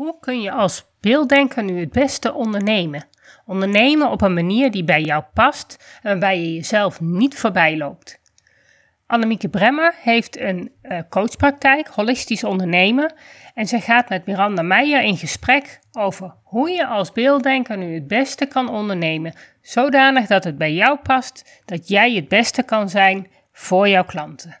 Hoe kun je als beelddenker nu het beste ondernemen? Ondernemen op een manier die bij jou past en waarbij je jezelf niet voorbij loopt. Annemieke Bremmer heeft een uh, coachpraktijk, holistisch ondernemen. En zij gaat met Miranda Meijer in gesprek over hoe je als beelddenker nu het beste kan ondernemen. Zodanig dat het bij jou past, dat jij het beste kan zijn voor jouw klanten.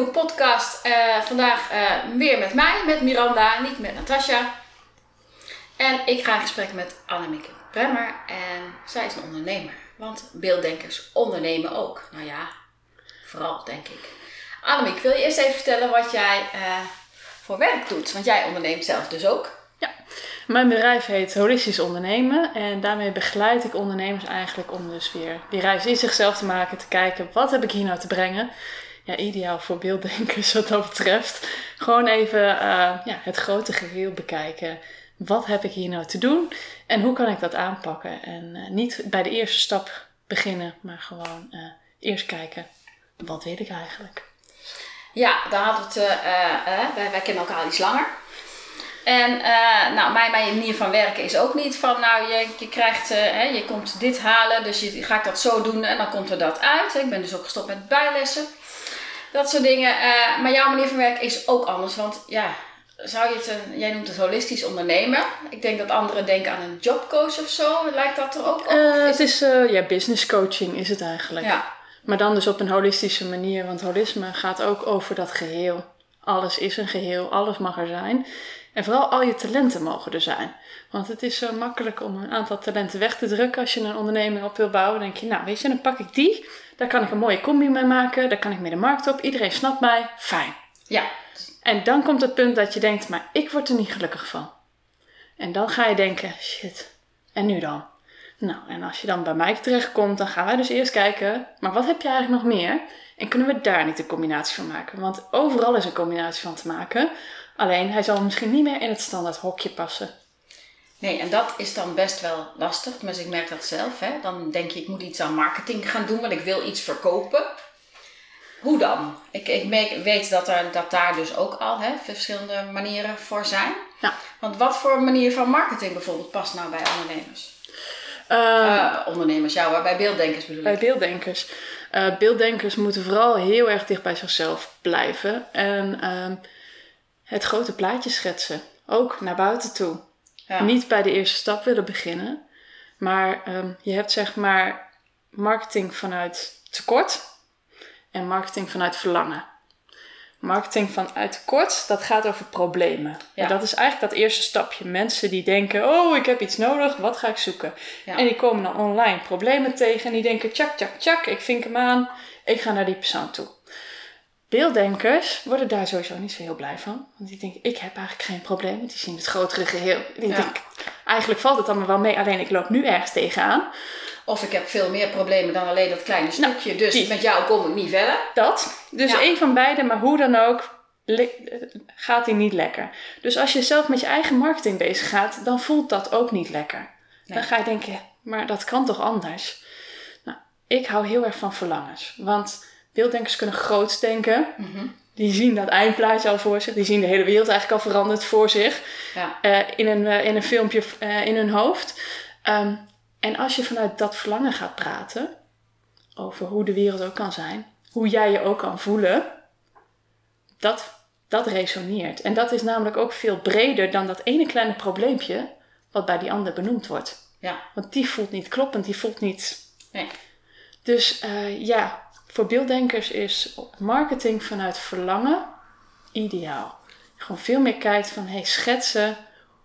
Nieuwe podcast. Uh, vandaag uh, weer met mij, met Miranda, niet met Natasja. En ik ga in gesprek met Annemieke Bremmer. En zij is een ondernemer. Want beelddenkers ondernemen ook. Nou ja, vooral denk ik. Annemieke, wil je eerst even vertellen wat jij uh, voor werk doet? Want jij onderneemt zelf dus ook. Ja, mijn bedrijf heet Holistisch Ondernemen. En daarmee begeleid ik ondernemers eigenlijk om dus weer die reis in zichzelf te maken. Te kijken, wat heb ik hier nou te brengen? Ideaal voor beelddenkers wat dat betreft. Gewoon even uh, ja, het grote geheel bekijken. Wat heb ik hier nou te doen en hoe kan ik dat aanpakken? En uh, niet bij de eerste stap beginnen, maar gewoon uh, eerst kijken. Wat weet ik eigenlijk? Ja, daar had het, wij, wij kennen elkaar al iets langer. En nou, mijn, manier van werken is ook niet van, nou, je, je krijgt, hè, je komt dit halen, dus je, ga ik dat zo doen en dan komt er dat uit. Ik ben dus ook gestopt met bijlessen. Dat soort dingen. Uh, maar jouw manier van werken is ook anders. Want ja, zou je het een, jij noemt het holistisch ondernemen. Ik denk dat anderen denken aan een jobcoach of zo. Lijkt dat er ook op? Uh, het is uh, ja, business coaching is het eigenlijk. Ja. Maar dan dus op een holistische manier. Want holisme gaat ook over dat geheel. Alles is een geheel, alles mag er zijn. En vooral al je talenten mogen er zijn. Want het is zo makkelijk om een aantal talenten weg te drukken. Als je een onderneming op wil bouwen, denk je, nou weet je, dan pak ik die. Daar kan ik een mooie combi mee maken. Daar kan ik mee de markt op. Iedereen snapt mij. Fijn. Ja. En dan komt het punt dat je denkt, maar ik word er niet gelukkig van. En dan ga je denken, shit, en nu dan? Nou, en als je dan bij mij terechtkomt, dan gaan wij dus eerst kijken, maar wat heb je eigenlijk nog meer? En kunnen we daar niet een combinatie van maken? Want overal is een combinatie van te maken. Alleen hij zal misschien niet meer in het standaard hokje passen. Nee, en dat is dan best wel lastig. Maar ik merk dat zelf. Hè. Dan denk je, ik moet iets aan marketing gaan doen, want ik wil iets verkopen. Hoe dan? Ik, ik weet dat, er, dat daar dus ook al hè, verschillende manieren voor zijn. Ja. Want wat voor manier van marketing bijvoorbeeld past nou bij ondernemers? Uh, ondernemers, jou, bij beelddenkers bedoel ik. Bij beelddenkers. Uh, beelddenkers moeten vooral heel erg dicht bij zichzelf blijven. En ehm, het grote plaatje schetsen. Ook naar buiten toe. Niet bij de eerste stap willen beginnen. Maar um, je hebt zeg maar marketing vanuit tekort en marketing vanuit verlangen. Marketing vanuit tekort, dat gaat over problemen. Ja. En dat is eigenlijk dat eerste stapje. Mensen die denken, oh, ik heb iets nodig, wat ga ik zoeken? Ja. En die komen dan online problemen tegen en die denken, tjak, tjak, tjak, ik vink hem aan, ik ga naar die persoon toe. Beelddenkers worden daar sowieso niet zo heel blij van. Want die denken, ik heb eigenlijk geen probleem. Die zien het grotere geheel. Die ja. denken, eigenlijk valt het allemaal wel mee, alleen ik loop nu ergens tegenaan. Of ik heb veel meer problemen dan alleen dat kleine nou, stukje. dus met jou kom ik niet verder. Dat. Dus ja. één van beide, maar hoe dan ook, gaat die niet lekker. Dus als je zelf met je eigen marketing bezig gaat, dan voelt dat ook niet lekker. Dan ga je denken, maar dat kan toch anders? Nou, ik hou heel erg van verlangens. Want beelddenkers kunnen groots denken. Mhm. Die zien dat eindplaatje al voor zich. Die zien de hele wereld eigenlijk al veranderd voor zich. Ja. Uh, in, een, uh, in een filmpje uh, in hun hoofd. Um, en als je vanuit dat verlangen gaat praten. Over hoe de wereld ook kan zijn. Hoe jij je ook kan voelen. Dat, dat resoneert. En dat is namelijk ook veel breder dan dat ene kleine probleempje. Wat bij die ander benoemd wordt. Ja. Want die voelt niet kloppend. Die voelt niet... Nee. Dus ja, voor beelddenkers is marketing vanuit verlangen ideaal. Gewoon veel meer kijkt van, hey, schetsen,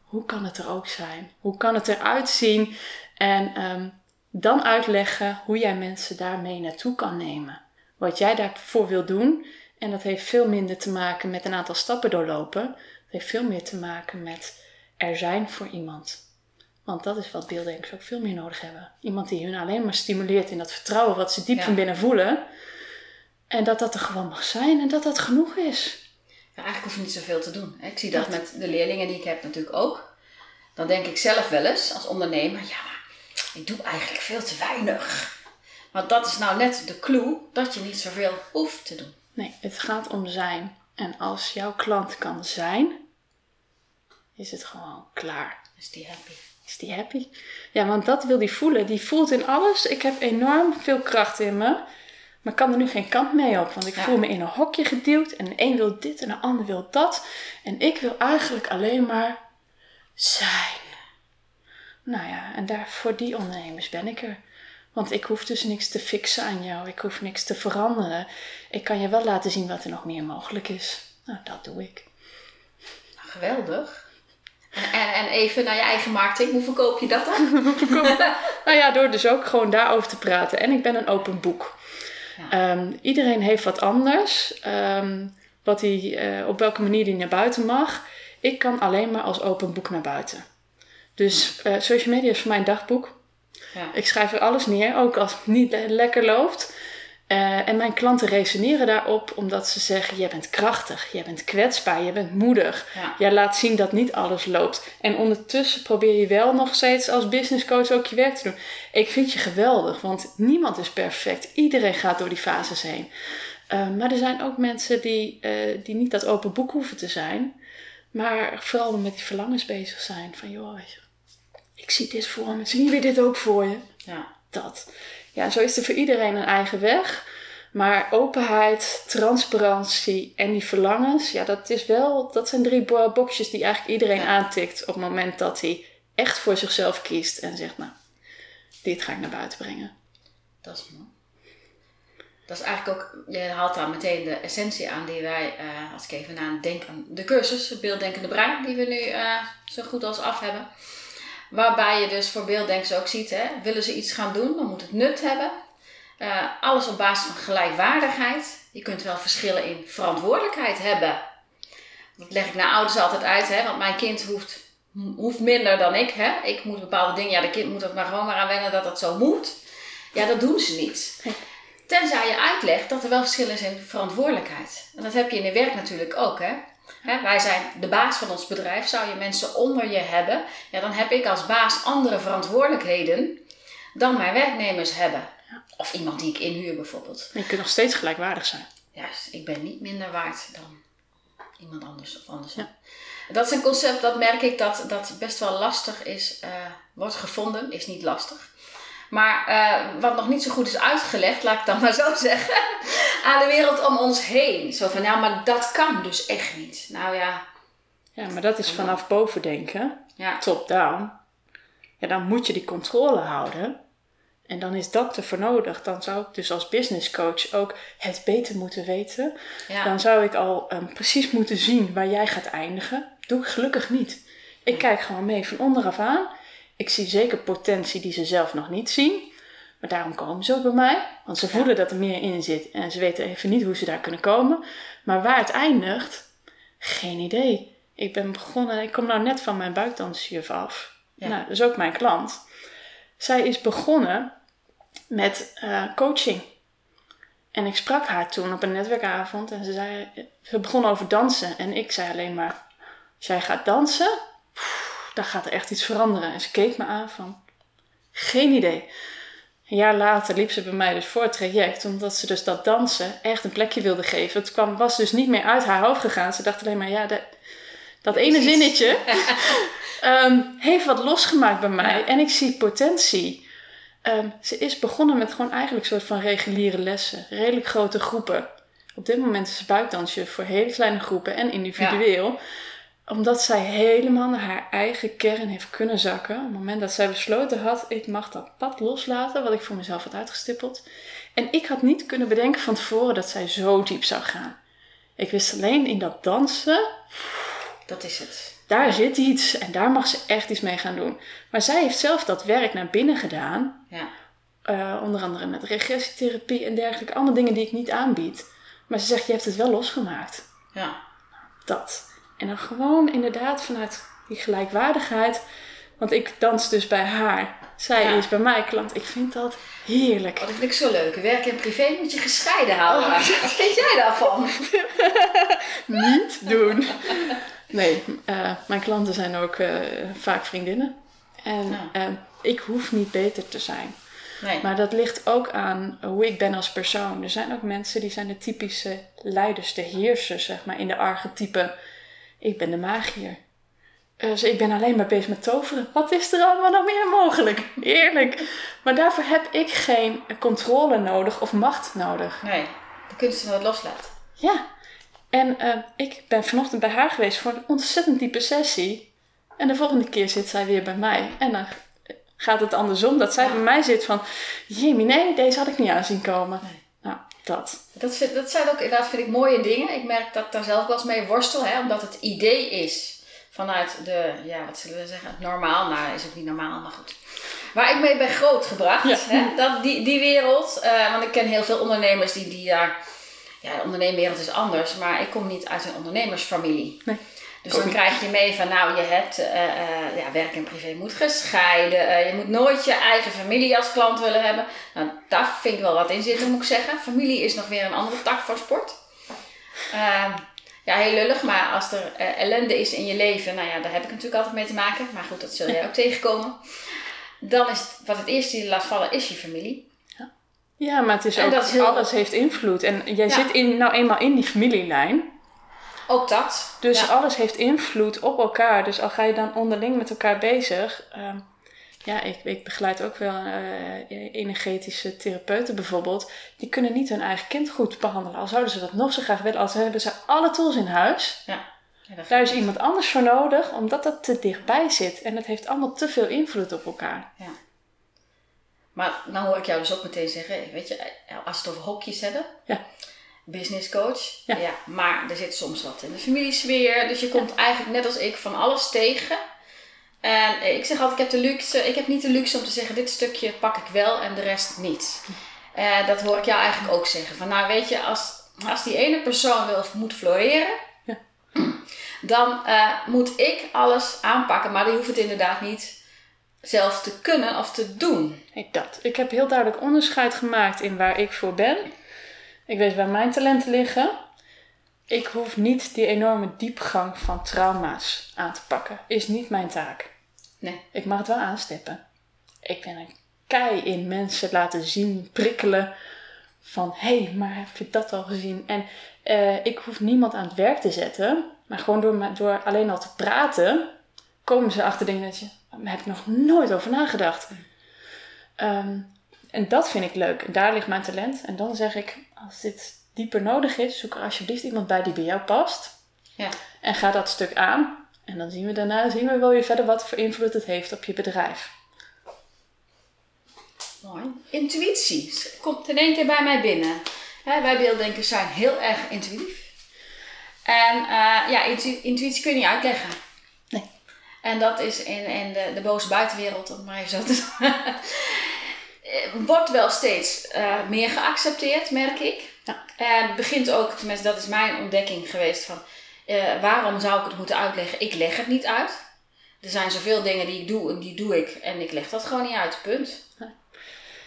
hoe kan het er ook zijn? Hoe kan het eruit zien? En ehm, dan uitleggen hoe jij mensen daarmee naartoe kan nemen. Wat jij daarvoor wil doen. En dat heeft veel minder te maken met een aantal stappen doorlopen. Het heeft veel meer te maken met er zijn voor iemand. Want dat is wat beelddenkers ook veel meer nodig hebben. Iemand die hun alleen maar stimuleert in dat vertrouwen wat ze diep van binnen voelen. En dat dat er gewoon mag zijn en dat dat genoeg is. Ja, eigenlijk hoef je niet zoveel te doen. Ik zie dat met de leerlingen die ik heb natuurlijk ook. Dan denk ik zelf wel eens als ondernemer, ja, maar ik doe eigenlijk veel te weinig. Want dat is nou net de clue dat je niet zoveel hoeft te doen. Nee, het gaat om zijn. En als jouw klant kan zijn, is het gewoon klaar. Is die happy? Is die happy? Ja, want dat wil die voelen. Die voelt in alles. Ik heb enorm veel kracht in me. Maar ik kan er nu geen kant mee op. Want ik voel me in een hokje geduwd. En de een wil dit en de ander wil dat. En ik wil eigenlijk alleen maar zijn. Nou ja, en daar, voor die ondernemers ben ik er. Want ik hoef dus niks te fixen aan jou. Ik hoef niks te veranderen. Ik kan je wel laten zien wat er nog meer mogelijk is. Nou, dat doe ik. Geweldig. En, en even naar je eigen marketing. Hoe verkoop je dat dan? nou ja, door dus ook gewoon daarover te praten. En ik ben een open boek. Ja. Ehm, iedereen heeft wat anders. Um, wat hij, uh, op welke manier hij naar buiten mag. Ik kan alleen maar als open boek naar buiten. Dus uh, social media is voor mij een dagboek. Ja. Ik schrijf er alles neer, ook als het niet lekker loopt. Uh, en mijn klanten resoneren daarop omdat ze zeggen: Jij bent krachtig, jij bent kwetsbaar, jij bent moedig. Ja. Jij laat zien dat niet alles loopt. En ondertussen probeer je wel nog steeds als business coach ook je werk te doen. Ik vind je geweldig, want niemand is perfect. Iedereen gaat door die fases heen. Uh, maar er zijn ook mensen die, uh, die niet dat open boek hoeven te zijn, maar vooral met die verlangens bezig zijn. Van joh, ik zie dit voor me. Zien jullie dit ook voor je? Ja. Dat. Ja, zo is er voor iedereen een eigen weg. Maar openheid, transparantie en die verlangens, ja, dat, is wel, dat zijn drie boxjes die eigenlijk iedereen aantikt op het moment dat hij echt voor zichzelf kiest en zegt, nou, dit ga ik naar buiten brengen. Dat is mooi. Dat is eigenlijk ook, je haalt daar meteen de essentie aan die wij, uh, als ik even naar denk aan de cursus, het beelddenkende brein, die we nu uh, zo goed als af hebben. Waarbij je dus voor beelddenkers ook ziet, hè, willen ze iets gaan doen, dan moet het nut hebben. Uh, alles op basis van gelijkwaardigheid. Je kunt wel verschillen in verantwoordelijkheid hebben. Dat leg ik naar ouders altijd uit, hè, want mijn kind hoeft, hoeft minder dan ik. Hè. Ik moet bepaalde dingen, ja, de kind moet er maar gewoon maar aan wennen dat dat zo moet. Ja, dat doen ze niet. Tenzij je uitlegt dat er wel verschillen is in verantwoordelijkheid. En dat heb je in je werk natuurlijk ook. Hè? Wij zijn de baas van ons bedrijf. Zou je mensen onder je hebben, ja, dan heb ik als baas andere verantwoordelijkheden dan mijn werknemers hebben. Of iemand die ik inhuur bijvoorbeeld. Je kunt nog steeds gelijkwaardig zijn. Juist, ik ben niet minder waard dan iemand anders of anders. Ja. Dat is een concept dat merk ik dat, dat best wel lastig is, uh, wordt gevonden, is niet lastig. Maar uh, wat nog niet zo goed is uitgelegd, laat ik dan maar zo zeggen, aan de wereld om ons heen. Zo van, nou, maar dat kan dus echt niet. Nou ja. Ja, maar dat is vanaf boven denken, ja. top-down. Ja, dan moet je die controle houden. En dan is dat ervoor nodig. Dan zou ik dus als business coach ook het beter moeten weten. Ja. Dan zou ik al um, precies moeten zien waar jij gaat eindigen. Doe ik gelukkig niet. Ik kijk gewoon mee van onderaf aan. Ik zie zeker potentie die ze zelf nog niet zien. Maar daarom komen ze ook bij mij. Want ze voelen dat er meer in zit. En ze weten even niet hoe ze daar kunnen komen. Maar waar het eindigt, geen idee. Ik ben begonnen, ik kom nou net van mijn buikdansjuf af. Ja. Nou, dat is ook mijn klant. Zij is begonnen met uh, coaching. En ik sprak haar toen op een netwerkavond. En ze zei, ze begon over dansen. En ik zei alleen maar, als jij gaat dansen, dan gaat er echt iets veranderen. En ze keek me aan van, geen idee. Een jaar later liep ze bij mij dus voor het traject, omdat ze dus dat dansen echt een plekje wilde geven. Het kwam, was dus niet meer uit haar hoofd gegaan. Ze dacht alleen maar, ja, dat, dat ene zinnetje um, heeft wat losgemaakt bij mij. En ik zie potentie. Um, ze is begonnen met gewoon eigenlijk een soort van reguliere lessen. Redelijk grote groepen. Op dit moment is ze buikdansje voor hele kleine groepen en individueel omdat zij helemaal naar haar eigen kern heeft kunnen zakken. Op het moment dat zij besloten had, ik mag dat pad loslaten, wat ik voor mezelf had uitgestippeld. En ik had niet kunnen bedenken van tevoren dat zij zo diep zou gaan. Ik wist alleen in dat dansen, dat is het. Daar zit iets en daar mag ze echt iets mee gaan doen. Maar zij heeft zelf dat werk naar binnen gedaan. Ja. Uh, onder andere met regressietherapie en dergelijke. Allemaal dingen die ik niet aanbied. Maar ze zegt, je hebt het wel losgemaakt. Ja. Dat. En dan gewoon inderdaad vanuit die gelijkwaardigheid. Want ik dans dus bij haar. Zij is bij mij klant. Ik vind dat heerlijk. Oh, dat vind ik zo leuk. Werk en privé moet je gescheiden houden. Oh. Wat vind jij daarvan? Niet doen. Nee, uh, mijn klanten zijn ook uh, vaak vriendinnen. En uh, ik hoef niet beter te zijn. Nee. Maar dat ligt ook aan hoe ik ben als persoon. Er zijn ook mensen die zijn de typische leiders, de heersers, zeg maar, in de archetype. Ik ben de magier. Dus ik ben alleen maar bezig met toveren. Wat is er allemaal nog meer mogelijk? Heerlijk. Maar daarvoor heb ik geen controle nodig of macht nodig. Nee, de kunst wat loslaat. Ja. En uh, ik ben vanochtend bij haar geweest voor een ontzettend diepe sessie. En de volgende keer zit zij weer bij mij. En dan gaat het andersom. Dat zij bij mij zit van... Jimmy, nee, deze had ik niet aanzien komen. Nee. Dat. Dat, vind, dat zijn ook inderdaad, vind ik, mooie dingen. Ik merk dat ik daar zelf wel eens mee worstel. Hè, omdat het idee is vanuit de, ja, wat zullen we zeggen, normaal. Nou, is ook niet normaal, maar goed. Waar ik mee ben grootgebracht, hè, dat, die, die wereld. Uh, want ik ken heel veel ondernemers die, die daar... Ja, de ondernemerwereld is anders, maar ik kom niet uit een ondernemersfamilie. Nee. Dus dan krijg je mee van, nou, je hebt uh, uh, ja, werk en privé moet gescheiden. je moet nooit je eigen familie als klant willen hebben. Nou, daar vind ik wel wat in zitten, moet ik zeggen. Familie is nog weer een andere tak van sport. Ehm, ja, heel lullig, maar als er ellende is in je leven, nou ja, daar heb ik natuurlijk altijd mee te maken. Maar goed, dat zul jij ook tegenkomen. Dan is het, wat het eerste die je laat vallen, is je familie. Ja, maar het is ook, is alles heeft invloed. En jij zit in, nou eenmaal in die familielijn. Ook dat. Dus alles heeft invloed op elkaar. Dus al ga je dan onderling met elkaar bezig. Um, ja, ik, ik begeleid ook wel uh, energetische therapeuten bijvoorbeeld. Die kunnen niet hun eigen kind goed behandelen. Al zouden ze dat nog zo graag willen. Als hebben ze alle tools in huis. Ja. ja Daar is iemand anders voor nodig, omdat dat te dichtbij zit. En het heeft allemaal te veel invloed op elkaar. Ja. Maar nou hoor ik jou dus ook meteen zeggen, weet je, als het over hokjes hebben. Ja. Business coach. Ja. ja. Maar er zit soms wat in de familiesfeer. Dus je komt eigenlijk net als ik van alles tegen. En ik zeg altijd, ik heb, de luxe, ik heb niet de luxe om te zeggen, dit stukje pak ik wel en de rest niet. Uh, dat hoor ik jou eigenlijk ook zeggen. Van nou weet je, als, als die ene persoon wil, moet floreren, ja. dan uh, moet ik alles aanpakken. Maar die hoeft het inderdaad niet zelf te kunnen of te doen. Ik dat. Ik heb heel duidelijk onderscheid gemaakt in waar ik voor ben. Ik weet waar mijn talenten liggen. Ik hoef niet die enorme diepgang van trauma's aan te pakken. Is niet mijn taak. Nee. Ik mag het wel aanstippen. Ik ben een kei in mensen laten zien, prikkelen. Van hé, hey, maar heb je dat al gezien? En uh, ik hoef niemand aan het werk te zetten. Maar gewoon door, door alleen al te praten, komen ze achter dingen dat je. Daar heb ik nog nooit over nagedacht. Um, en dat vind ik leuk. En daar ligt mijn talent. En dan zeg ik, als dit dieper nodig is, zoek er alsjeblieft iemand bij die bij jou past. Ja. En ga dat stuk aan. En dan zien we daarna zien we wel weer verder wat voor invloed het heeft op je bedrijf. Mooi. Intuïtie komt in één keer bij mij binnen. wij beelddenkers zijn heel erg intuïtief. En uh, ja, intuïtie kun je niet uitleggen. Nee. En dat is in, in de, de boze buitenwereld, om maar even zo te wordt wel steeds uh, meer geaccepteerd, merk ik. Ja. En het begint ook, tenminste dat is mijn ontdekking geweest van uh, waarom zou ik het moeten uitleggen? Ik leg het niet uit. Er zijn zoveel dingen die ik doe en die doe ik en ik leg dat gewoon niet uit, punt.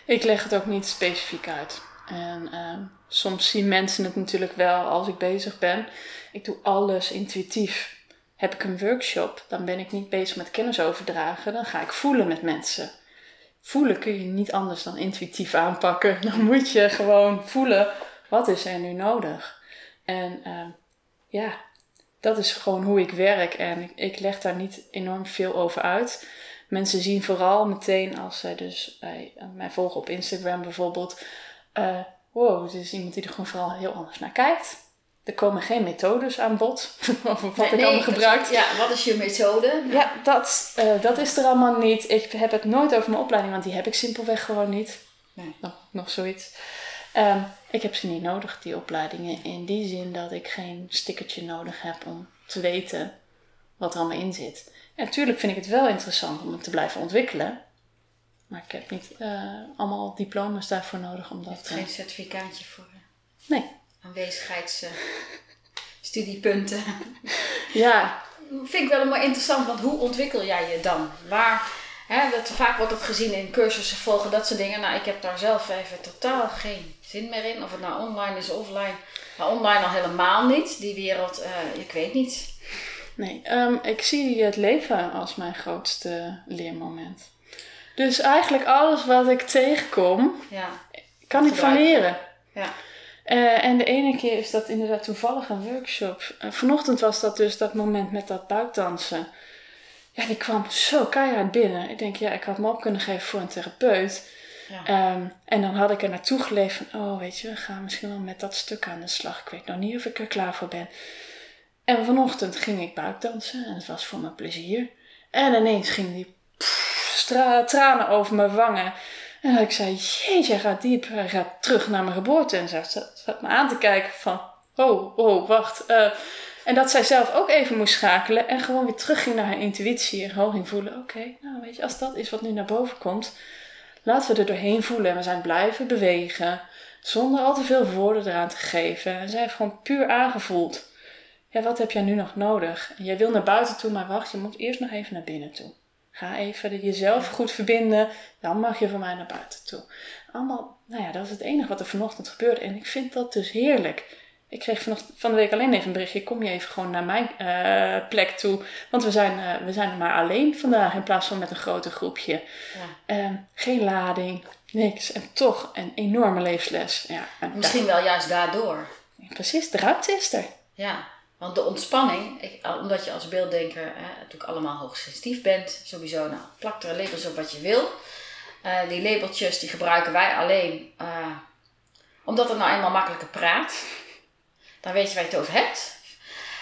Ik leg het ook niet specifiek uit. En uh, soms zien mensen het natuurlijk wel als ik bezig ben. Ik doe alles intuïtief. Heb ik een workshop, dan ben ik niet bezig met kennis overdragen. Dan ga ik voelen met mensen. Voelen kun je niet anders dan intuïtief aanpakken. Dan moet je gewoon voelen, wat is er nu nodig? En uh, ja, dat is gewoon hoe ik werk en ik, leg daar niet enorm veel over uit. Mensen zien vooral meteen als zij dus bij, mij volgen op Instagram bijvoorbeeld, uh, wow, het is iemand die er gewoon vooral heel anders naar kijkt. Er komen geen methodes aan bod over wat ik allemaal gebruik. Ja, wat is je methode? Ja, dat, uh, dat is er allemaal niet. Ik heb het nooit over mijn opleiding, want die heb ik simpelweg gewoon niet. Nee. Nog, nog zoiets. Um, ik heb ze niet nodig, die opleidingen. In die zin dat ik geen stickertje nodig heb om te weten wat er allemaal in zit. En natuurlijk vind ik het wel interessant om het te blijven ontwikkelen. Maar ik heb niet uh, allemaal diploma's daarvoor nodig. Omdat, je hebt geen certificaatje voor nee. Aanwezigheidsstudiepunten. ja. Vind ik wel maar interessant, want hoe ontwikkel jij je dan? Waar Hè, dat, vaak wordt het gezien in cursussen volgen, dat soort dingen. Nou, ik heb daar zelf even totaal geen zin meer in. Of het nou online is of offline. Maar online al helemaal niet. Die wereld, uh, ik weet niet. Nee, um, ik zie het leven als mijn grootste leermoment. Dus eigenlijk alles wat ik tegenkom, ja, kan ik van leren. Ja. Uh, en de ene keer is dat inderdaad toevallig een workshop. Uh, vanochtend was dat dus dat moment met dat buikdansen ja, die kwam zo keihard binnen. Ik denk, ja, ik had me op kunnen geven voor een therapeut. Ja. Ehm, en dan had ik er naartoe geleefd van, oh weet je, we gaan misschien wel met dat stuk aan de slag. Ik weet nog niet of ik er klaar voor ben. En vanochtend ging ik buikdansen en het was voor mijn plezier. En ineens ging die tranen over mijn wangen. En ik zei, jeetje, hij gaat diep, hij gaat terug naar mijn geboorte. En ze zat, me aan te kijken van, oh, oh, wacht. Uh, en dat zij zelf ook even moest schakelen en gewoon weer terugging naar haar intuïtie en gewoon ging voelen: oké, nou weet je, als dat is wat nu naar boven komt, laten we er doorheen voelen. En we zijn blijven bewegen zonder al te veel woorden eraan te geven. En zij heeft gewoon puur aangevoeld: ja, wat heb jij nu nog nodig? En jij wil naar buiten toe, maar wacht, je moet eerst nog even naar binnen toe. Ga even jezelf goed verbinden, dan mag je van mij naar buiten toe. Allemaal, nou ja, dat is het enige wat er vanochtend gebeurde. En ik vind dat dus heerlijk. Ik kreeg van de week alleen even een berichtje. Kom je even gewoon naar mijn uh, plek toe. Want we zijn, uh, we zijn er maar alleen vandaag in plaats van met een groter groepje. Ja. Uh, geen lading, niks. En toch een enorme levensles. Ja, Misschien wel juist daardoor. Precies, de ruimte is er. Ja, want de ontspanning, ik, omdat je als beelddenker hè, natuurlijk allemaal hoogsensitief bent, sowieso, nou, plak er labels op wat je wil. Uh, die labeltjes die gebruiken wij alleen omdat het nou eenmaal makkelijker praat dan weet je waar je het over hebt.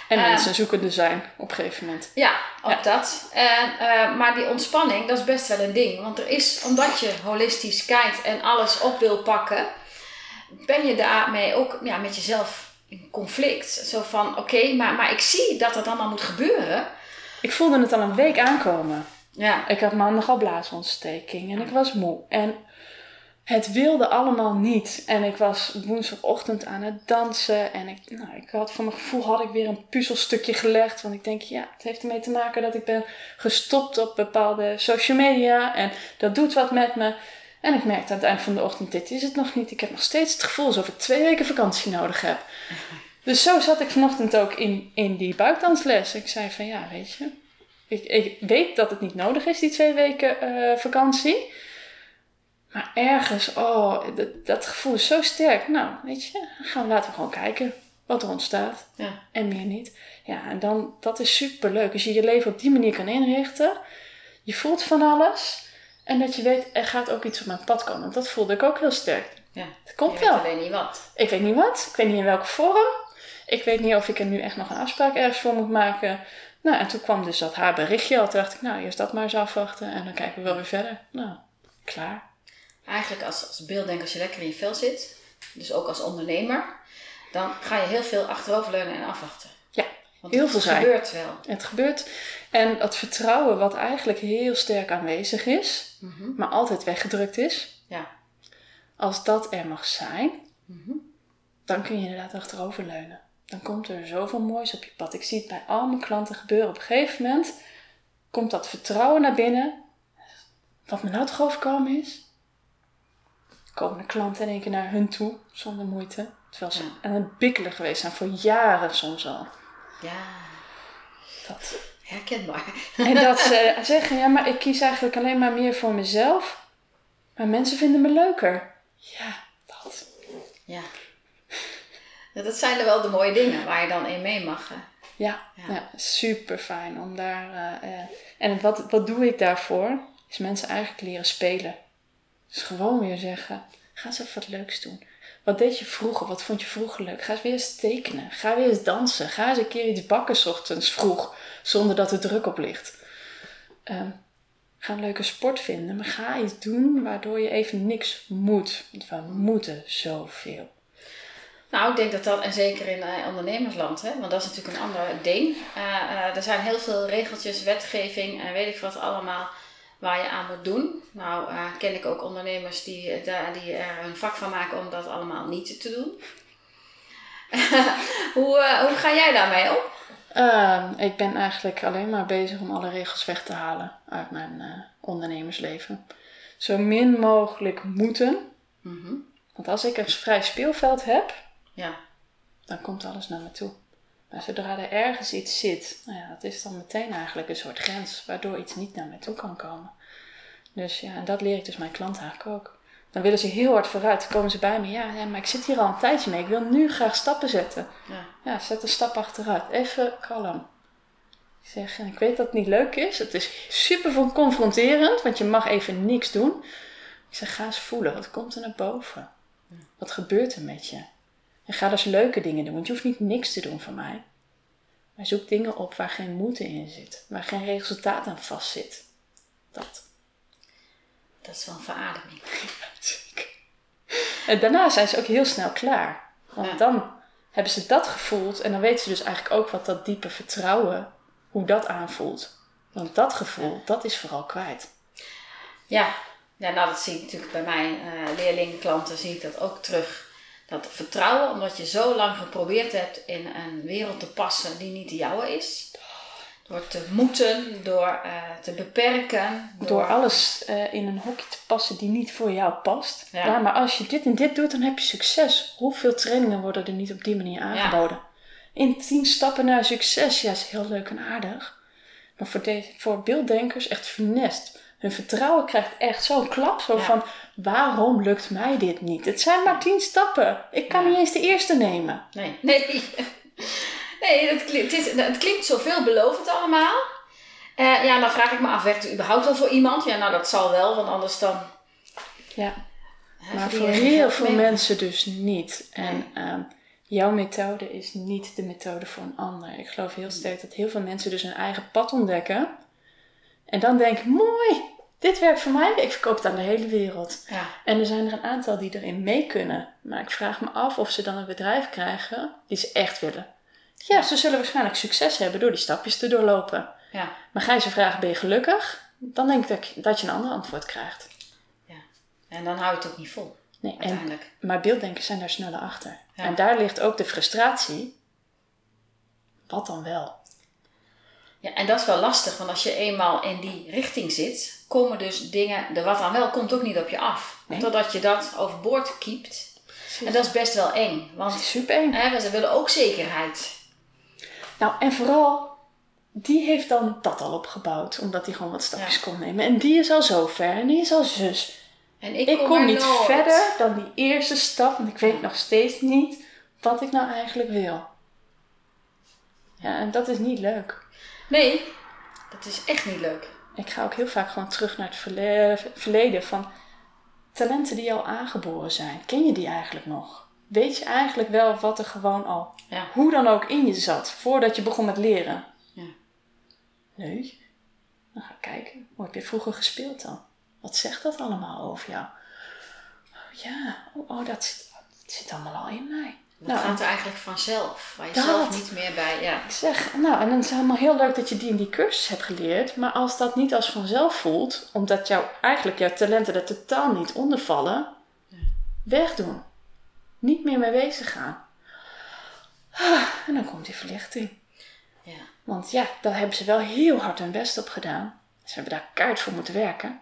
En mensen uh, zoekende zijn op een gegeven moment. Ja, ook dat. En, uh, maar die ontspanning, dat is best wel een ding. Want er is, omdat je holistisch kijkt en alles op wil pakken, ben je daarmee ook ja, met jezelf in conflict. Zo van, oké, maar, maar ik zie dat het allemaal moet gebeuren. Ik voelde het al een week aankomen. Ja. Ik had maandag al blaasontsteking en ik was moe. En het wilde allemaal niet. En ik was woensdagochtend aan het dansen. En ik, nou, ik had voor mijn gevoel had ik weer een puzzelstukje gelegd. Want ik denk, ja, het heeft ermee te maken dat ik ben gestopt op bepaalde social media. En dat doet wat met me. En ik merkte aan het eind van de ochtend, dit is het nog niet. Ik heb nog steeds het gevoel alsof ik twee weken vakantie nodig heb. Dus zo zat ik vanochtend ook in, in die buikdansles. Ik zei van, ja, weet je. Ik, ik weet dat het niet nodig is, die twee weken uh, vakantie. Maar ergens, oh, dat, dat, gevoel is zo sterk. Nou, weet je, gaan, laten we gewoon kijken wat er ontstaat. Ja. En meer niet. Ja, en dan, dat is super leuk. Als je je leven op die manier kan inrichten. Je voelt van alles. En dat je weet, er gaat ook iets op mijn pad komen. Dat voelde ik ook heel sterk. Ja. Het komt wel. weet alleen niet wat. Ik weet niet wat. Ik weet niet in welke vorm. Ik weet niet of ik er nu echt nog een afspraak ergens voor moet maken. Nou, en toen kwam dus dat haar berichtje al. Toen dacht ik, nou, eerst dat maar eens afwachten. En dan kijken we wel weer verder. Nou, klaar eigenlijk als, als beelddenker, als je lekker in je vel zit, dus ook als ondernemer, dan ga je heel veel achteroverleunen en afwachten. Ja, Want heel veel Het gebeurt wel. Het gebeurt. En dat vertrouwen wat eigenlijk heel sterk aanwezig is, mhm. maar altijd weggedrukt is. Ja. Als dat er mag zijn, mhm. dan kun je inderdaad achteroverleunen. Dan komt er zoveel moois op je pad. Ik zie het bij al mijn klanten gebeuren. Op een gegeven moment komt dat vertrouwen naar binnen. Wat me nou toch overkomen is, komen de klanten in één keer naar hun toe, zonder moeite. Terwijl ze aan het bikkelen geweest zijn, voor jaren soms al. Ja. Dat. Herkenbaar. En dat ze zeggen, ja, maar ik kies eigenlijk alleen maar meer voor mezelf. Maar mensen vinden me leuker. Ja, dat. Ja. Dat zijn er wel de mooie dingen waar je dan in mee mag. Ja, ja. super fijn om daar. Uh, en wat, wat doe ik daarvoor? Is mensen eigenlijk leren spelen. Dus gewoon weer zeggen: ga eens even wat leuks doen. Wat deed je vroeger? Wat vond je vroeger leuk? Ga eens weer eens tekenen. Ga weer eens dansen. Ga eens een keer iets bakken ochtends vroeg, zonder dat er druk op ligt. Um, ga een leuke sport vinden, maar ga iets doen waardoor je even niks moet. Want we moeten zoveel. Nou, ik denk dat dat, en zeker in uh, ondernemersland, hè, want dat is natuurlijk een ander ding. Uh, er zijn heel veel regeltjes, wetgeving en weet ik wat allemaal waar je aan moet doen. Nou, ken ik ook ondernemers die, die er een vak van maken om dat allemaal niet te doen. hoe, hoe ga jij daarmee om? Ehm, ik ben eigenlijk alleen maar bezig om alle regels weg te halen uit mijn ondernemersleven. Zo min mogelijk moeten. Mhm. Want als ik een vrij speelveld heb, ja. dan komt alles naar me toe. Maar zodra er ergens iets zit, nou ja, dat is dan meteen eigenlijk een soort grens waardoor iets niet naar me toe kan komen. Dus ja, en dat leer ik dus mijn klant eigenlijk ook. Dan willen ze heel hard vooruit. Dan komen ze bij me. Ja, ja, maar ik zit hier al een tijdje mee. Ik wil nu graag stappen zetten. Ja, ja zet een stap achteruit. Even kalm. Ik zeg, ik weet dat het niet leuk is. Het is super confronterend, want je mag even niks doen. Ik zeg, ga eens voelen. Wat komt er naar boven? Wat gebeurt er met je? En ga dus leuke dingen doen, want je hoeft niet niks te doen van mij. Maar zoek dingen op waar geen moeite in zit, waar geen resultaat aan vast zit. Dat. Dat is wel een verademing. en daarna zijn ze ook heel snel klaar. Want dan hebben ze dat gevoeld en dan weten ze dus eigenlijk ook wat dat diepe vertrouwen, hoe dat aanvoelt. Want dat gevoel, dat is vooral kwijt. Ja, ja nou dat zie ik natuurlijk bij mijn uh, leerlingen, klanten, zie ik dat ook terug dat vertrouwen, omdat je zo lang geprobeerd hebt in een wereld te passen die niet de jouwe is. Door te moeten, door uh, te beperken. Door, alles uh, in een hokje te passen die niet voor jou past. Ja. maar als je dit en dit doet, dan heb je succes. Hoeveel trainingen worden er niet op die manier aangeboden? In tien stappen naar succes, ja, is heel leuk en aardig. Maar voor, voor beelddenkers echt funest. Hun vertrouwen krijgt echt zo'n klap. Zo van, waarom lukt mij dit niet? Het zijn maar tien stappen. Ik kan niet eens de eerste nemen. Nee, nee. nee het, klinkt, het, is, het klinkt zo veelbelovend allemaal. Uh, ja, dan vraag ik me af, werkt het überhaupt wel voor iemand? Ja, nou dat zal wel, want anders dan... Ja, maar voor heel veel mensen dus niet. En ehm, jouw methode is niet de methode voor een ander. Ik geloof heel sterk dat heel veel mensen dus hun eigen pad ontdekken. En dan denk ik, mooi, dit werkt voor mij, ik verkoop het aan de hele wereld. Ja. En er zijn er een aantal die erin mee kunnen. Maar ik vraag me af of ze dan een bedrijf krijgen die ze echt willen. Ja, ze zullen waarschijnlijk succes hebben door die stapjes te doorlopen. Ja. Maar ga je ze vragen, ben je gelukkig? Dan denk ik dat je een ander antwoord krijgt. Ja, en dan hou je het ook niet vol. Nee, uiteindelijk. En, maar beelddenkers zijn daar sneller achter. Ja. En daar ligt ook de frustratie. Wat dan wel? Ja, en dat is wel lastig, want als je eenmaal in die richting zit, komen dus dingen, de wat dan wel, komt ook niet op je af. Totdat je dat overboord kiept. En dat is best wel eng. Want super eng. Hè, ze willen ook zekerheid. Nou, en vooral, die heeft dan dat al opgebouwd, omdat hij gewoon wat stapjes kon nemen. En die is al zo ver en die is al zus. En ik, kom, niet verder dan die eerste stap, want ik weet nog steeds niet wat ik nou eigenlijk wil. Ja, en dat is niet leuk. Nee, dat is echt niet leuk. Ik ga ook heel vaak gewoon terug naar het verleden van talenten die al aangeboren zijn. Ken je die eigenlijk nog? Weet je eigenlijk wel wat er gewoon al, ja. hoe dan ook in je zat, voordat je begon met leren? Ja. Nee. Dan ga ik kijken. Hoe heb je vroeger gespeeld dan? Wat zegt dat allemaal over jou? Oh, ja, oh, oh dat, zit, dat zit allemaal al in mij. Dat nou, gaat er eigenlijk vanzelf, waar je zelf niet meer bij. Ja. Ik zeg, nou, en dan is het helemaal heel leuk dat je die in die cursus hebt geleerd. Maar als dat niet als vanzelf voelt, omdat jouw, eigenlijk jouw talenten er totaal niet onder vallen, ja. wegdoen. Niet meer mee bezig gaan. Ah, en dan komt die verlichting. Ja. Want ja, daar hebben ze wel heel hard hun best op gedaan. Ze hebben daar kaart voor moeten werken.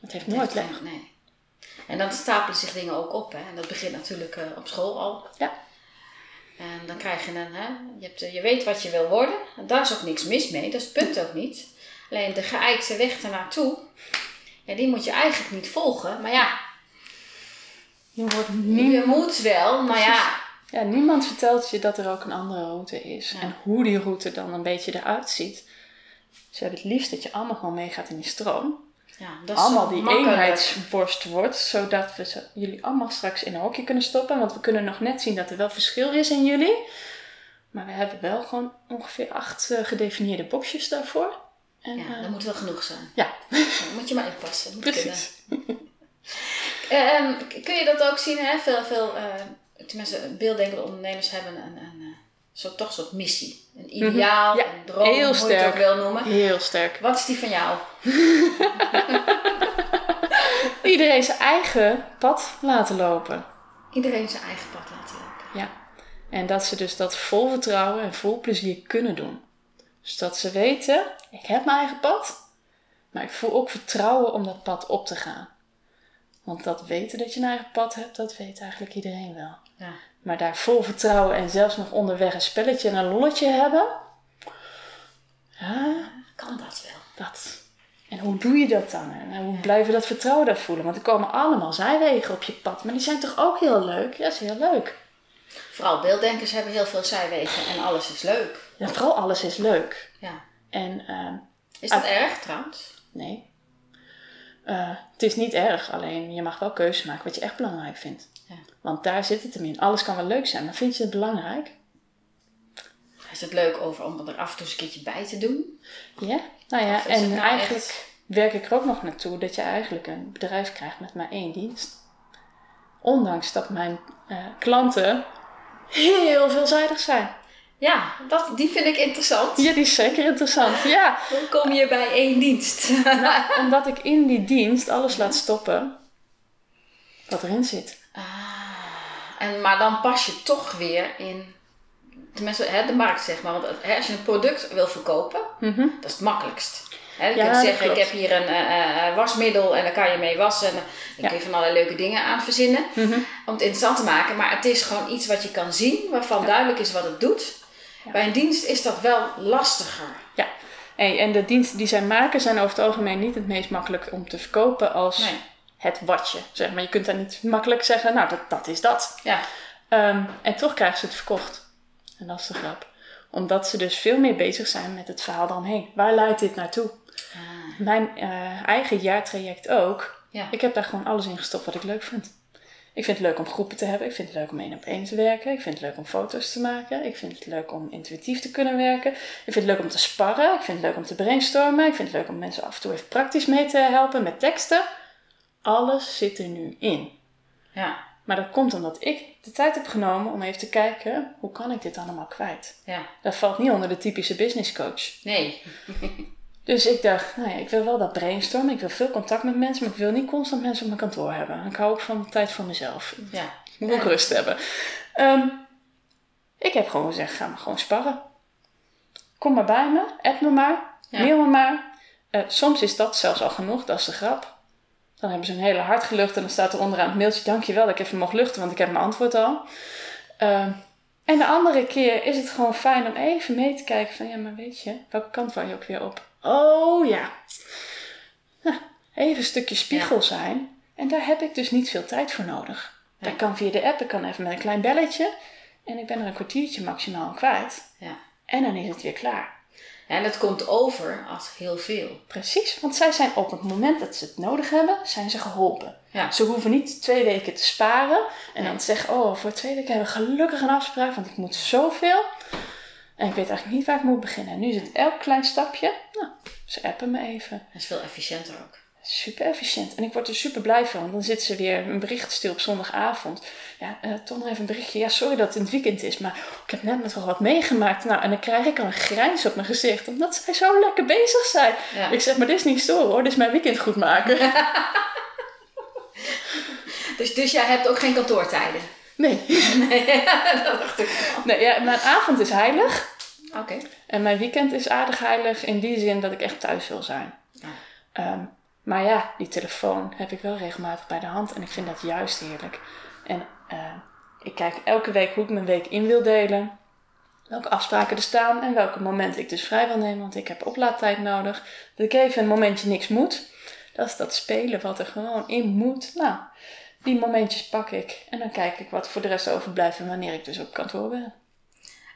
Het heeft nooit leeg. Nee. En dan stapelen zich dingen ook op. Hè? En dat begint natuurlijk uh, op school al. Ja. En dan krijg je een, hè, je, hebt, je weet wat je wil worden. En daar is ook niks mis mee, dat is het punt ook niet. Alleen de geëikte weg ernaartoe, ja, die moet je eigenlijk niet volgen. Maar ja, je, wordt niet... je moet wel, maar ja. Ja, niemand vertelt je dat er ook een andere route is. En hoe die route dan een beetje eruit ziet. Ze hebben het liefst dat je allemaal gewoon meegaat in die stroom. Ja, dat allemaal die eenheidsworst wordt, zodat we jullie allemaal straks in een hokje kunnen stoppen. Want we kunnen nog net zien dat er wel verschil is in jullie. Maar we hebben wel gewoon ongeveer acht uh, gedefinieerde boxjes daarvoor. En, ja, uh, dat moet wel genoeg zijn. Ja. Dan moet je maar inpassen. Moet Precies. Kunnen. um, kun je dat ook zien? Hè? Veel, veel uh, tenminste, beelddenkende ondernemers hebben een, een, een zo, toch een soort missie. Een ideaal, Ja, een droom, heel hoe je het sterk. ook wil noemen. Heel sterk. Wat is die van jou? Iedereen zijn eigen pad laten lopen. Iedereen zijn eigen pad laten lopen. Ja. En dat ze dus dat vol vertrouwen en vol plezier kunnen doen. Dus dat ze weten, ik heb mijn eigen pad, maar ik voel ook vertrouwen om dat pad op te gaan. Want dat weten dat je een eigen pad hebt, dat weet eigenlijk iedereen wel. Ja. Maar daar vol vertrouwen en zelfs nog onderweg een spelletje en een lolletje hebben, ja, Kan dat wel? dat. En hoe doe je dat dan? En hoe blijven dat vertrouwen daar voelen? Want er komen allemaal zijwegen op je pad, maar die zijn toch ook heel leuk? Ja, dat is heel leuk. Vooral beelddenkers hebben heel veel zijwegen en alles is leuk. Ja, vooral alles is leuk. Ja. En ehm, Is dat erg trouwens? nee, Eh, het is niet erg, alleen je mag wel keuzes maken wat je echt belangrijk vindt. Ja. Want daar zit het hem in. Alles kan wel leuk zijn, maar vind je het belangrijk? Is het leuk over om er af en toe eens een keertje bij te doen? Ja, nou ja, en nou eigenlijk echt- werk ik er ook nog naartoe dat je eigenlijk een bedrijf krijgt met maar één dienst. Ondanks dat mijn eh, klanten heel veelzijdig zijn. Ja, dat, die vind ik interessant. Ja, die is zeker interessant. Ja, Hoe kom je bij één dienst? omdat ik in die dienst alles laat stoppen wat erin zit. En, maar dan pas je toch weer in tenminste, hè, de markt, zeg maar. Want hè, als je een product wil verkopen, dat is het makkelijkst. Hè, je Ja, kunt zeggen, ik heb hier een eh, eh, wasmiddel en daar kan je mee wassen. En daar kun je van allerlei leuke dingen aan verzinnen. Mhm. Om het interessant te maken. Maar het is gewoon iets wat je kan zien, waarvan duidelijk is wat het doet. Bij een dienst is dat wel lastiger. Ja, en de diensten die zij maken zijn over het algemeen niet het meest makkelijk om te verkopen als Nee. Het watje. Zeg maar, je kunt daar niet makkelijk zeggen, nou, dat, dat is dat. Ja, Ehm, en toch krijgen ze het verkocht. En dat is de grap. Omdat ze dus veel meer bezig zijn met het verhaal eromheen. Waar leidt dit naartoe? Mijn eh, eigen jaartraject ook. Ja. Ik heb daar gewoon alles in gestopt wat ik leuk vind. Ik vind het leuk om groepen te hebben. Ik vind het leuk om één op één te werken. Ik vind het leuk om foto's te maken. Ik vind het leuk om intuïtief te kunnen werken. Ik vind het leuk om te sparren. Ik vind het leuk om te brainstormen. Ik vind het leuk om mensen af en toe even praktisch mee te helpen met teksten. Alles zit er nu in. ja, Maar dat komt omdat ik de tijd heb genomen om even te kijken, hoe kan ik dit allemaal kwijt? ja. Dat valt niet onder de typische business coach. Nee. Dus ik dacht, nou ja, ik wil wel dat brainstormen. Ik wil veel contact met mensen, maar ik wil niet constant mensen op mijn kantoor hebben. Ik hou ook van tijd voor mezelf. Ja. Ik moet ook rust hebben. Ehm, ik heb gewoon gezegd, ga maar gewoon sparren. Kom maar bij me, app me maar, mail me maar. Eh, soms is dat zelfs al genoeg, dat is de grap. Dan hebben ze een hele hart gelucht en dan staat er onderaan het mailtje, dankjewel dat ik even mocht luchten, want ik heb mijn antwoord al. Ehm, en de andere keer is het gewoon fijn om even mee te kijken van, ja, maar weet je, welke kant wou je ook weer op? Oh ja. Nou, even een stukje spiegel zijn. En daar heb ik dus niet veel tijd voor nodig. Dat kan via de app, ik kan even met een klein belletje. En ik ben er een kwartiertje maximaal kwijt. Ja. En dan is het weer klaar. En het komt over als heel veel. Precies, want zij zijn op het moment dat ze het nodig hebben, zijn ze geholpen. Ja. Ze hoeven niet twee weken te sparen en dan te zeggen, oh, voor twee weken hebben we gelukkig een afspraak, want ik moet zoveel. En ik weet eigenlijk niet waar ik moet beginnen. En nu is het elk klein stapje. Nou, ze appen me even. Dat is veel efficiënter ook. Super efficiënt. En ik word er super blij van. Dan zit ze weer een bericht sturen op zondagavond. Ja, eh toch nog even een berichtje. Ja, sorry dat het in het weekend is, maar ik heb net nog wat meegemaakt. Nou, en dan krijg ik al een grijns op mijn gezicht. Omdat zij zo lekker bezig zijn. Ja. Ik zeg, maar dit is niet storen hoor. Dit is mijn weekend goed maken. Dus, dus jij hebt ook geen kantoortijden? Nee. dat dacht ik nee ja, mijn avond is heilig. Oké. En mijn weekend is aardig heilig in die zin dat ik echt thuis wil zijn. Ja. Ehm, maar ja, die telefoon heb ik wel regelmatig bij de hand en ik vind dat juist heerlijk. En eh, ik kijk elke week hoe ik mijn week in wil delen. Welke afspraken er staan en welke momenten ik dus vrij wil nemen, want ik heb oplaadtijd nodig. Dat ik even een momentje niks moet. Dat is dat spelen wat er gewoon in moet. Nou, die momentjes pak ik en dan kijk ik wat voor de rest overblijft en wanneer ik dus op kantoor ben.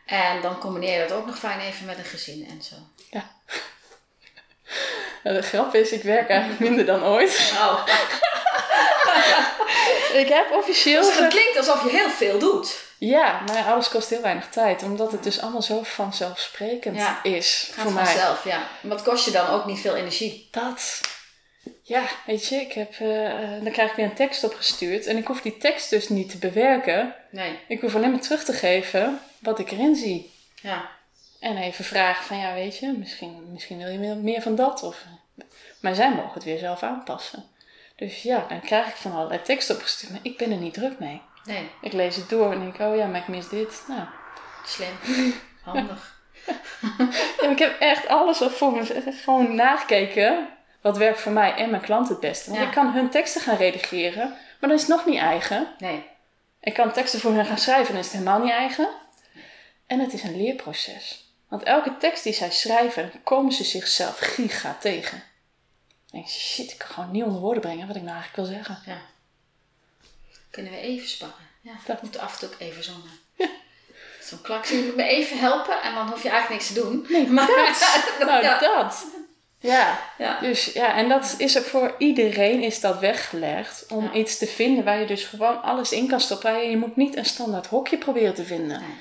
En dan combineer je dat ook nog fijn even met een gezin en zo. Ja. Nou, De grap is, ik werk eigenlijk minder dan ooit. Oh. Ik heb officieel... Dus het klinkt alsof je heel veel doet. Ja, maar alles kost heel weinig tijd. Omdat het dus allemaal zo vanzelfsprekend Ja. is voor mij. vanzelf, ja. Wat kost je dan ook niet veel energie? Dat. ja, weet je, ik heb, eh, dan krijg ik weer een tekst opgestuurd. En ik hoef die tekst dus niet te bewerken. Nee. Ik hoef alleen maar terug te geven wat ik erin zie. Ja. En even vragen van, ja, weet je, misschien, misschien wil je meer van dat. Of, maar zij mogen het weer zelf aanpassen. Dus ja, dan krijg ik van allerlei tekst opgestuurd. Maar ik ben er niet druk mee. Nee. Ik lees het door en denk, oh ja, maar ik mis dit. Nou. Slim. Handig. ja, ik heb echt alles voor me gewoon nagekeken. Wat werkt voor mij en mijn klant het beste. Want ik kan hun teksten gaan redigeren, maar dat is nog niet eigen. Nee. Ik kan teksten voor hen gaan schrijven en is het helemaal niet eigen. En het is een leerproces. Want elke tekst die zij schrijven, komen ze zichzelf giga tegen. Denk je, shit, ik kan gewoon niet onder woorden brengen wat ik nou eigenlijk wil zeggen. Ja. Kunnen we even spannen? Ja, dat moet af en toe ook even zonder. Ja. Zo'n klakje moet me even helpen en dan hoef je eigenlijk niks te doen. Nee, maar dat. nou, ja. dat. Ja. ja. Dus ja, en dat is er voor iedereen is dat weggelegd om iets te vinden waar je dus gewoon alles in kan stoppen. Je moet niet een standaard hokje proberen te vinden. Nee.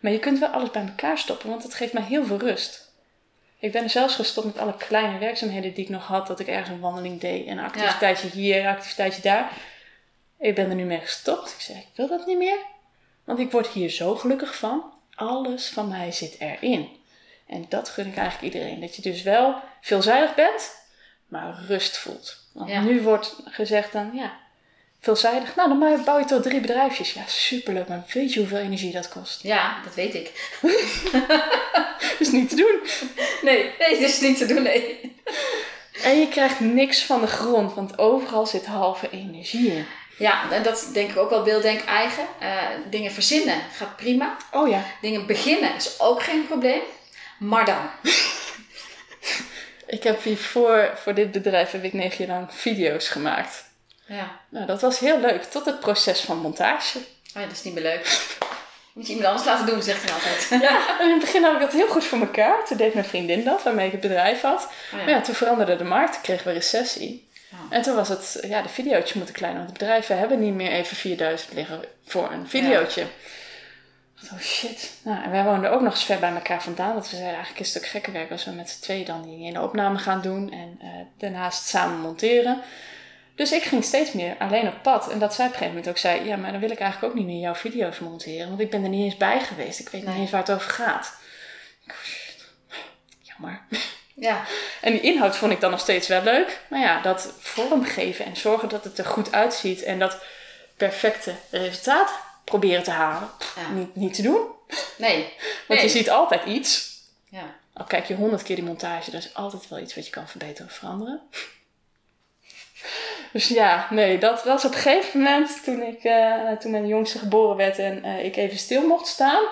Maar je kunt wel alles bij elkaar stoppen, want dat geeft mij heel veel rust. Ik ben er zelfs gestopt met alle kleine werkzaamheden die ik nog had. Dat ik ergens een wandeling deed en een activiteitje hier, een activiteitje daar. Ik ben er nu mee gestopt. Ik zeg, ik wil dat niet meer. Want ik word hier zo gelukkig van. Alles van mij zit erin. En dat gun ik eigenlijk iedereen. Dat je dus wel veelzijdig bent, maar rust voelt. Want nu wordt gezegd dan, ja, veelzijdig. Nou, dan bouw je toch drie bedrijfjes. Ja, superleuk. Maar weet je hoeveel energie dat kost? Ja, dat weet ik. dat is niet te doen. Nee, nee, dat is niet te doen, nee. En je krijgt niks van de grond, want overal zit halve energie in. Ja, en dat denk ik ook wel beelddenk eigen. Uh, dingen verzinnen gaat prima. Oh ja. Dingen beginnen is ook geen probleem. Maar dan. ik heb hiervoor, voor dit bedrijf, heb ik negen jaar lang video's gemaakt. Ja. Nou, dat was heel leuk. Tot het proces van montage. Oh ja, dat is niet meer leuk. Moet je iemand anders laten doen, zegt hij altijd. Ja, in het begin had ik dat heel goed voor elkaar. Toen deed mijn vriendin dat, waarmee ik het bedrijf had. Oh ja. Maar ja, toen veranderde de markt, toen kregen we recessie. Oh. En toen was het, ja, de video's moeten kleiner. Want de bedrijven hebben niet meer even 4000 liggen voor een videootje. Oh shit. Nou, en wij woonden ook nog eens ver bij elkaar vandaan. Dat we zeiden eigenlijk is het ook gekke werk als we met z'n tweeën dan die ene opname gaan doen. En uh, daarnaast samen monteren. Dus ik ging steeds meer alleen op pad. En dat zij op een gegeven moment ook zei: Ja, maar dan wil ik eigenlijk ook niet meer jouw video's monteren. Want ik ben er niet eens bij geweest. Ik weet niet eens waar het over gaat. Ik, jammer. Ja. En die inhoud vond ik dan nog steeds wel leuk. Maar ja, dat vormgeven en zorgen dat het er goed uitziet. En dat perfecte resultaat proberen te halen. Niet, niet te doen. Nee. Want je ziet altijd iets. Ja. Al kijk je honderd keer die montage, dat is altijd wel iets wat je kan verbeteren of veranderen. Dus ja, nee, dat was op een gegeven moment toen, ik, uh, toen mijn jongste geboren werd en uh, ik even stil mocht staan.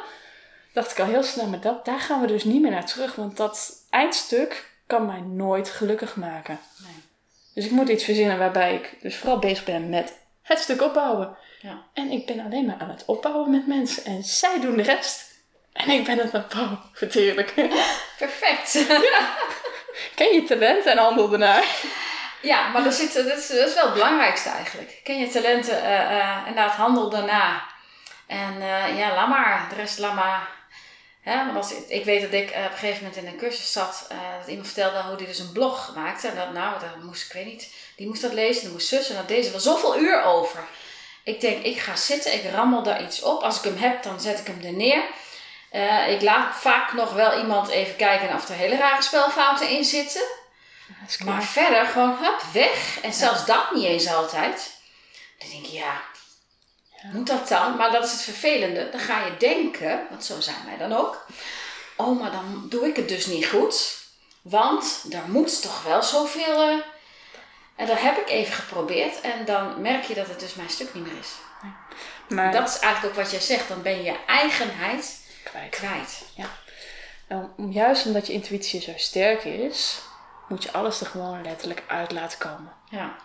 Dacht ik al heel snel, maar dat, daar gaan we dus niet meer naar terug. Want dat eindstuk kan mij nooit gelukkig maken. Nee. Dus ik moet iets verzinnen waarbij ik dus vooral bezig ben met het stuk opbouwen. Ja. En ik ben alleen maar aan het opbouwen met mensen. En zij doen de rest. En ik ben het het bouwen. Verteerlijk. Perfect. Ja. Ken je talent en handel ernaar. Ja, maar dat, zit, dat, is, dat is wel het belangrijkste eigenlijk. Ken je talenten uh, uh, inderdaad handel daarna. En uh, ja, laat maar. De rest laat maar. Hè? Want ik weet dat ik op een gegeven moment in een cursus zat. dat iemand vertelde hoe hij dus een blog maakte. En dat, nou, dat moest, ik weet niet. Die moest dat lezen, die moest zussen. En dat deze wel zoveel uur over. Ik denk, ik ga zitten, ik rammel daar iets op. Als ik hem heb, dan zet ik hem er neer. Ik laat vaak nog wel iemand even kijken of er hele rare spelfouten in zitten. Maar verder gewoon hup, weg. En zelfs dat niet eens altijd. Dan denk je, ja, moet dat dan? Maar dat is het vervelende. Dan ga je denken, want zo zijn wij dan ook. Oh, maar dan doe ik het dus niet goed. Want er moet toch wel zoveel... Uh, en dat heb ik even geprobeerd en dan merk je dat het dus mijn stuk niet meer is. Maar dat is eigenlijk ook wat jij zegt. Dan ben je je eigenheid kwijt. kwijt. Ja. En juist omdat je intuïtie zo sterk is, moet je alles er gewoon letterlijk uit laten komen. Ja.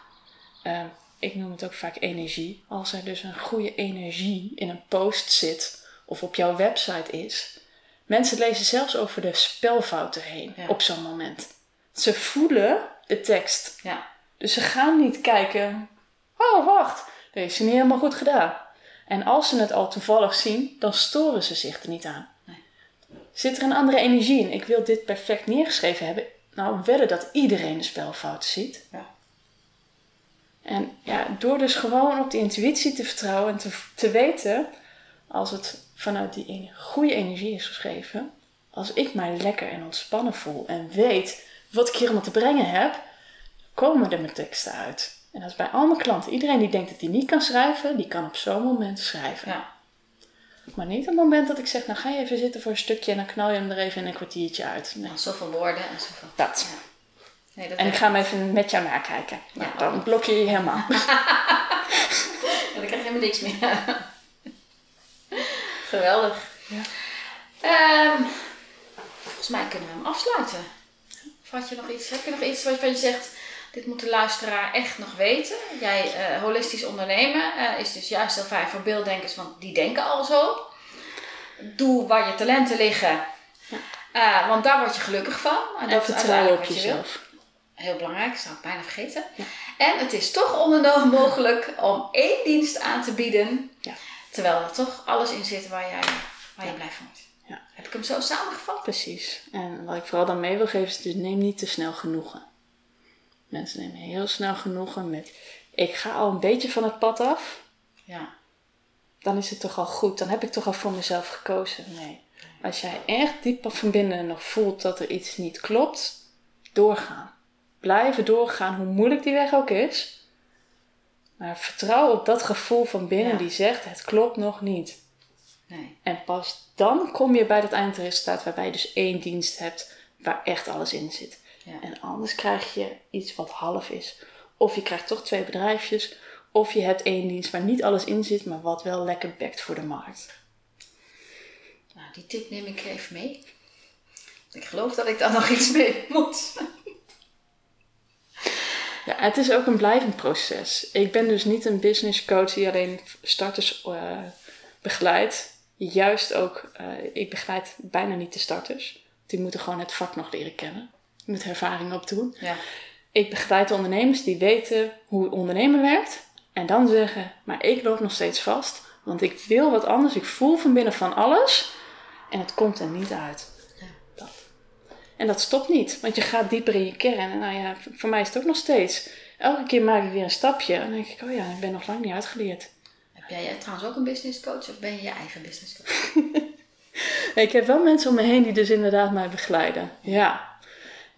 Uh, ik noem het ook vaak energie. Als er dus een goede energie in een post zit of op jouw website is. Mensen lezen zelfs over de spelfouten heen ja. op zo'n moment. Ze voelen de tekst. Ja. Dus ze gaan niet kijken, oh wacht, deze is niet helemaal goed gedaan. En als ze het al toevallig zien, dan storen ze zich er niet aan. Nee. Zit er een andere energie in? Ik wil dit perfect neergeschreven hebben. Nou, wedden dat iedereen de spelfouten ziet. Ja. En ja, door dus gewoon op die intuïtie te vertrouwen en te, te weten, als het vanuit die goede energie is geschreven, als ik mij lekker en ontspannen voel en weet wat ik hier allemaal te brengen heb, komen er mijn teksten uit. En dat is bij al mijn klanten. Iedereen die denkt dat hij niet kan schrijven, die kan op zo'n moment schrijven. Ja. Maar niet op het moment dat ik zeg, nou ga je even zitten voor een stukje en dan knal je hem er even in een kwartiertje uit. Nee. Nou, zoveel woorden en zoveel. Dat. Ja. Nee, dat en ik ga hem even met jou nakijken. Nou, ja. Dan blok je je helemaal. dan krijg je helemaal niks meer. Geweldig. Ja. Um, volgens mij kunnen we hem afsluiten. Of had je nog iets, heb je nog iets waarvan je zegt, dit moet de luisteraar echt nog weten? Jij, uh, holistisch ondernemen, uh, is dus juist heel fijn voor beelddenkers, want die denken al zo. Doe waar je talenten liggen, uh, want daar word je gelukkig van. En, dat vertrouwen op jezelf. Heel belangrijk, zou ik bijna vergeten. En het is toch onmogelijk om één dienst aan te bieden, ja. terwijl er toch alles in zit waar, jij, waar je blij van wordt. Ja. Heb ik hem zo samengevat? Precies. En wat ik vooral dan mee wil geven is, dus neem niet te snel genoegen. Mensen nemen heel snel genoegen met, ik ga al een beetje van het pad af. Ja. Dan is het toch al goed. Dan heb ik toch al voor mezelf gekozen. Nee. Als jij echt diep van binnen nog voelt dat er iets niet klopt, doorgaan. Blijven doorgaan, hoe moeilijk die weg ook is. Maar vertrouw op dat gevoel van binnen die zegt: het klopt nog niet. Nee. En pas dan kom je bij dat eindresultaat waarbij je dus één dienst hebt waar echt alles in zit. Ja. En anders krijg je iets wat half is. Of je krijgt toch twee bedrijfjes. Of je hebt één dienst waar niet alles in zit, maar wat wel lekker bekt voor de markt. Nou, die tip neem ik even mee. Ik geloof dat ik daar nog iets mee moet. Ja, het is ook een blijvend proces. Ik ben dus niet een business coach die alleen starters uh, begeleidt. Juist ook, uh, ik begeleid bijna niet de starters. Die moeten gewoon het vak nog leren kennen. Je moet ervaring opdoen. Ja. Ik begeleid de ondernemers die weten hoe ondernemen werkt. En dan zeggen, maar ik loop nog steeds vast. Want ik wil wat anders. Ik voel van binnen van alles. En het komt er niet uit. Ja. Dat. En dat stopt niet. Want je gaat dieper in je kern. En nou ja, voor mij is het ook nog steeds. Elke keer maak ik weer een stapje. En dan denk ik, oh ja, ik ben nog lang niet uitgeleerd. Heb jij trouwens ook een business coach? Of ben je je eigen business coach? ik heb wel mensen om me heen die dus inderdaad mij begeleiden. Ja.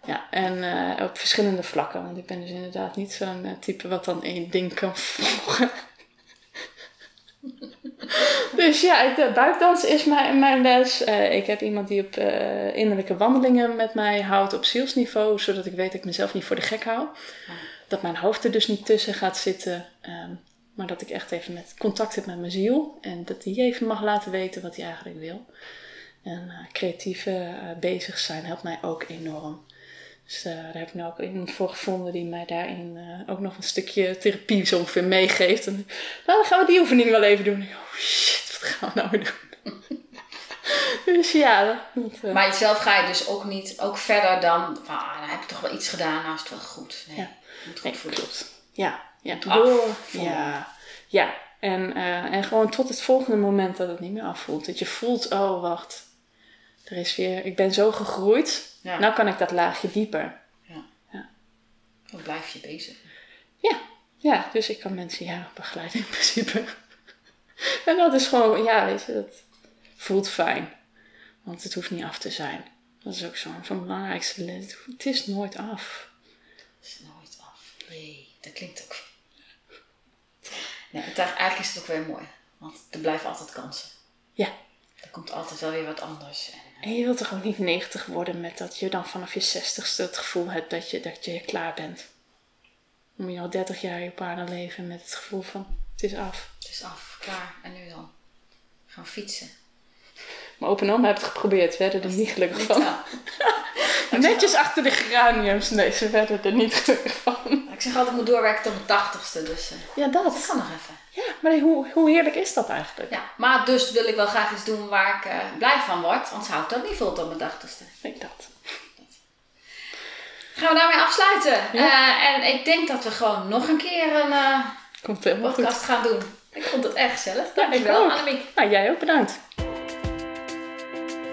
Ja, en uh, op verschillende vlakken. Want ik ben dus inderdaad niet zo'n uh, type wat dan één ding kan volgen. dus ja, de buikdansen is mijn, mijn les. Ik heb iemand die op innerlijke wandelingen met mij houdt op zielsniveau. Zodat ik weet dat ik mezelf niet voor de gek hou. Dat mijn hoofd er dus niet tussen gaat zitten. Um, maar dat ik echt even met contact heb met mijn ziel. En dat die even mag laten weten wat hij eigenlijk wil. En creatief bezig zijn helpt mij ook enorm. Dus uh, daar heb ik nou ook iemand voor gevonden die mij daarin uh, ook nog een stukje therapie zo ongeveer meegeeft. En nou, dan gaan we die oefening wel even doen. oh shit, wat gaan we nou weer doen? dus ja. Dat, uh... Maar jezelf ga je dus ook niet, ook verder dan, van, ah, dan heb je toch wel iets gedaan, nou is het wel goed. Nee, ja. moet goed voelen. Klopt. Ja, ja. Door, ja. Ja, en, en gewoon tot het volgende moment dat het niet meer afvoelt. Dat je voelt, oh wacht, er is weer, ik ben zo gegroeid ja. Nou kan ik dat laagje dieper. Ja. ja. Dan blijf je bezig. Ja. Ja, dus ik kan mensen ja, begeleiden in principe. en dat is gewoon, ja, weet je, dat voelt fijn. Want het hoeft niet af te zijn. Dat is ook zo'n zo belangrijkste les. Het is nooit af. Het is nooit af. Nee, dat klinkt ook. Nee, eigenlijk is het ook weer mooi. Want er blijven altijd kansen. Ja. Er komt altijd wel weer wat anders. En je wilt toch ook niet 90 worden met dat je dan vanaf je 60ste het gevoel hebt dat je, dat je klaar bent. Om je al 30 jaar je paarden leven met het gevoel van het is af. Het is af, klaar. En nu dan? Gaan fietsen. Mijn open oma heeft het geprobeerd, werden er niet gelukkig van. Netjes achter de geraniums. Nee, ze werden er niet gelukkig van. Ik zeg altijd, ik moet doorwerken tot mijn tachtigste. Dus uh, ja, dat. dat kan nog even. Ja, maar hoe, hoe heerlijk is dat eigenlijk? Ja, maar dus wil ik wel graag iets doen waar ik uh, blij van word. Anders hou ik dat niet vol tot mijn tachtigste. Ik dat. Gaan we daarmee afsluiten. Ja. Uh, en ik denk dat we gewoon nog een keer een podcast gaan doen. Ik vond het echt gezellig. Dankjewel, ja, Annemiek. Nou, jij ook bedankt.